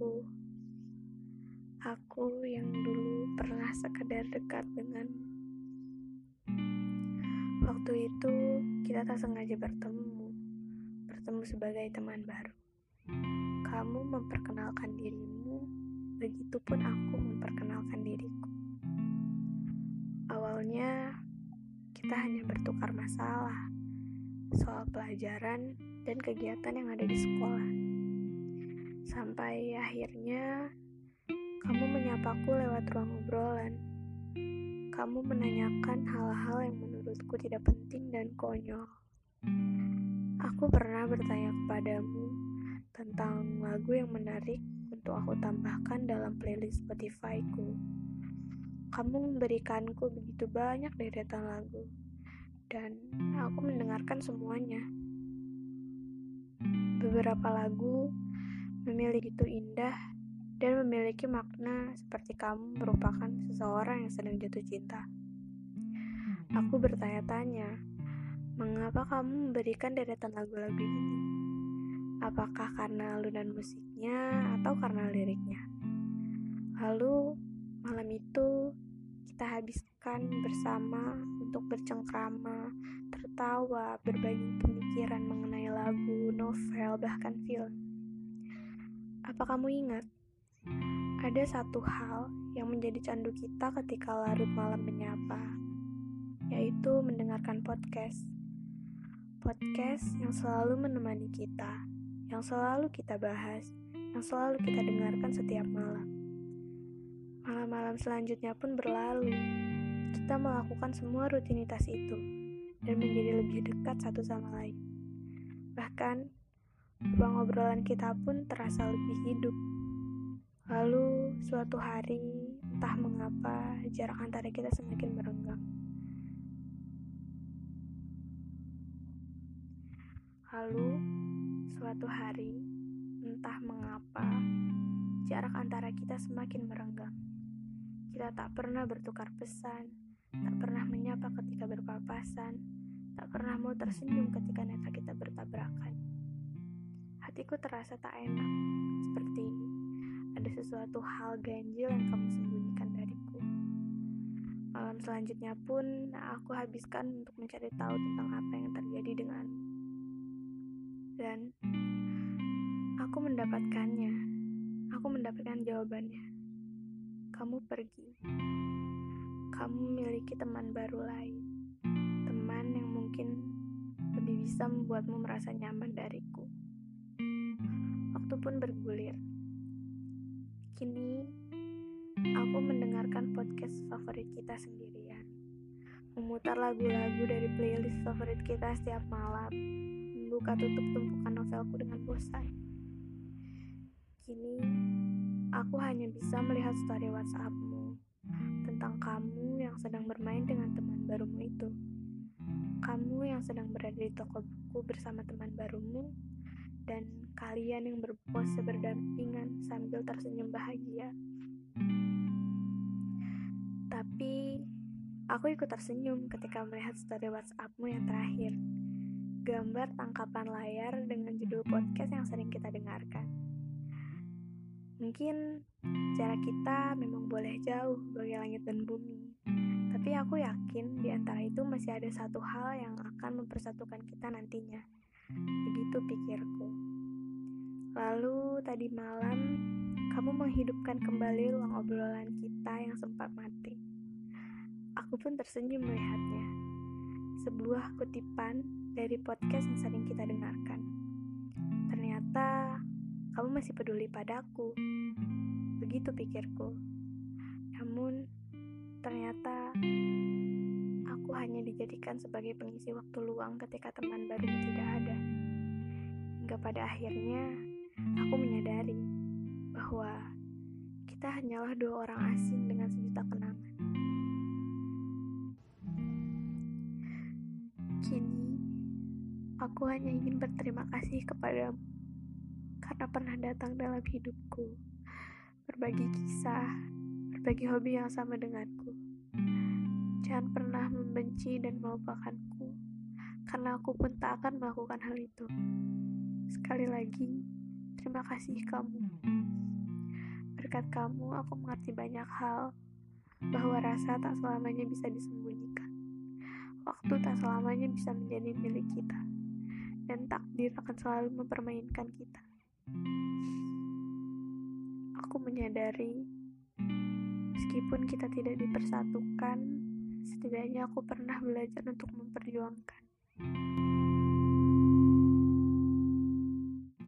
aku. Aku yang dulu pernah sekedar dekat denganmu. Waktu itu kita tak sengaja bertemu, bertemu sebagai teman baru. Kamu memperkenalkan dirimu, begitupun aku memperkenalkan diriku. Awalnya kita hanya bertukar masalah soal pelajaran dan kegiatan yang ada di sekolah. Sampai akhirnya kamu menyapaku lewat ruang obrolan. Kamu menanyakan hal-hal yang menurutku tidak penting dan konyol. Aku pernah bertanya kepadamu tentang lagu yang menarik untuk aku tambahkan dalam playlist Spotify-ku. Kamu memberikanku begitu banyak deretan lagu, dan aku mendengarkan semuanya. Beberapa lagu memiliki itu indah dan memiliki makna seperti kamu merupakan seseorang yang sedang jatuh cinta. Aku bertanya-tanya, mengapa kamu memberikan deretan lagu-lagu ini? Apakah karena alunan musiknya atau karena liriknya? Lalu, malam itu kita habiskan bersama untuk bercengkrama, tertawa, berbagi pemikiran mengenai lagu, novel, bahkan film. Apa kamu ingat? Ada satu hal yang menjadi candu kita ketika larut malam menyapa, yaitu mendengarkan podcast. Podcast yang selalu menemani kita, yang selalu kita bahas, yang selalu kita dengarkan setiap malam. Malam-malam selanjutnya pun berlalu. Kita melakukan semua rutinitas itu dan menjadi lebih dekat satu sama lain. Bahkan, ruang obrolan kita pun terasa lebih hidup. Lalu, suatu hari, entah mengapa, jarak antara kita semakin merenggang. Lalu, suatu hari, entah mengapa, jarak antara kita semakin merenggang. Kita tak pernah bertukar pesan, tak pernah menyapa ketika berpapasan, tak pernah mau tersenyum ketika neta kita bertabrakan. Hatiku terasa tak enak, seperti ada sesuatu hal ganjil yang kamu sembunyikan dariku. Malam selanjutnya pun aku habiskan untuk mencari tahu tentang apa yang terjadi denganmu. Dan aku mendapatkannya. Aku mendapatkan jawabannya kamu pergi. Kamu memiliki teman baru lain, teman yang mungkin lebih bisa membuatmu merasa nyaman dariku. Waktu pun bergulir. Kini, aku mendengarkan podcast favorit kita sendirian. Memutar lagu-lagu dari playlist favorit kita setiap malam. Membuka tutup tumpukan novelku dengan bosan. Kini, Aku hanya bisa melihat story WhatsAppmu tentang kamu yang sedang bermain dengan teman barumu itu. Kamu yang sedang berada di toko buku bersama teman barumu dan kalian yang berpose berdampingan sambil tersenyum bahagia. Tapi aku ikut tersenyum ketika melihat story WhatsAppmu yang terakhir. Gambar tangkapan layar dengan judul podcast yang sering kita dengarkan. Mungkin jarak kita memang boleh jauh bagi langit dan bumi, tapi aku yakin di antara itu masih ada satu hal yang akan mempersatukan kita nantinya. Begitu pikirku. Lalu tadi malam, kamu menghidupkan kembali ruang obrolan kita yang sempat mati. Aku pun tersenyum melihatnya. Sebuah kutipan dari podcast yang sering kita dengarkan. Ternyata kamu masih peduli padaku. Begitu pikirku. Namun, ternyata aku hanya dijadikan sebagai pengisi waktu luang ketika teman baru tidak ada. Pada akhirnya, aku menyadari bahwa kita hanyalah dua orang asing dengan sejuta kenangan. Kini, aku hanya ingin berterima kasih kepadamu karena pernah datang dalam hidupku, berbagi kisah, berbagi hobi yang sama denganku. Jangan pernah membenci dan melupakanku, karena aku pun tak akan melakukan hal itu. Sekali lagi, terima kasih kamu. berkat kamu, aku mengerti banyak hal, bahwa rasa tak selamanya bisa disembunyikan. Waktu tak selamanya bisa menjadi milik kita, dan takdir akan selalu mempermainkan kita. Aku menyadari, meskipun kita tidak dipersatukan, setidaknya aku pernah belajar untuk memperjuangkan.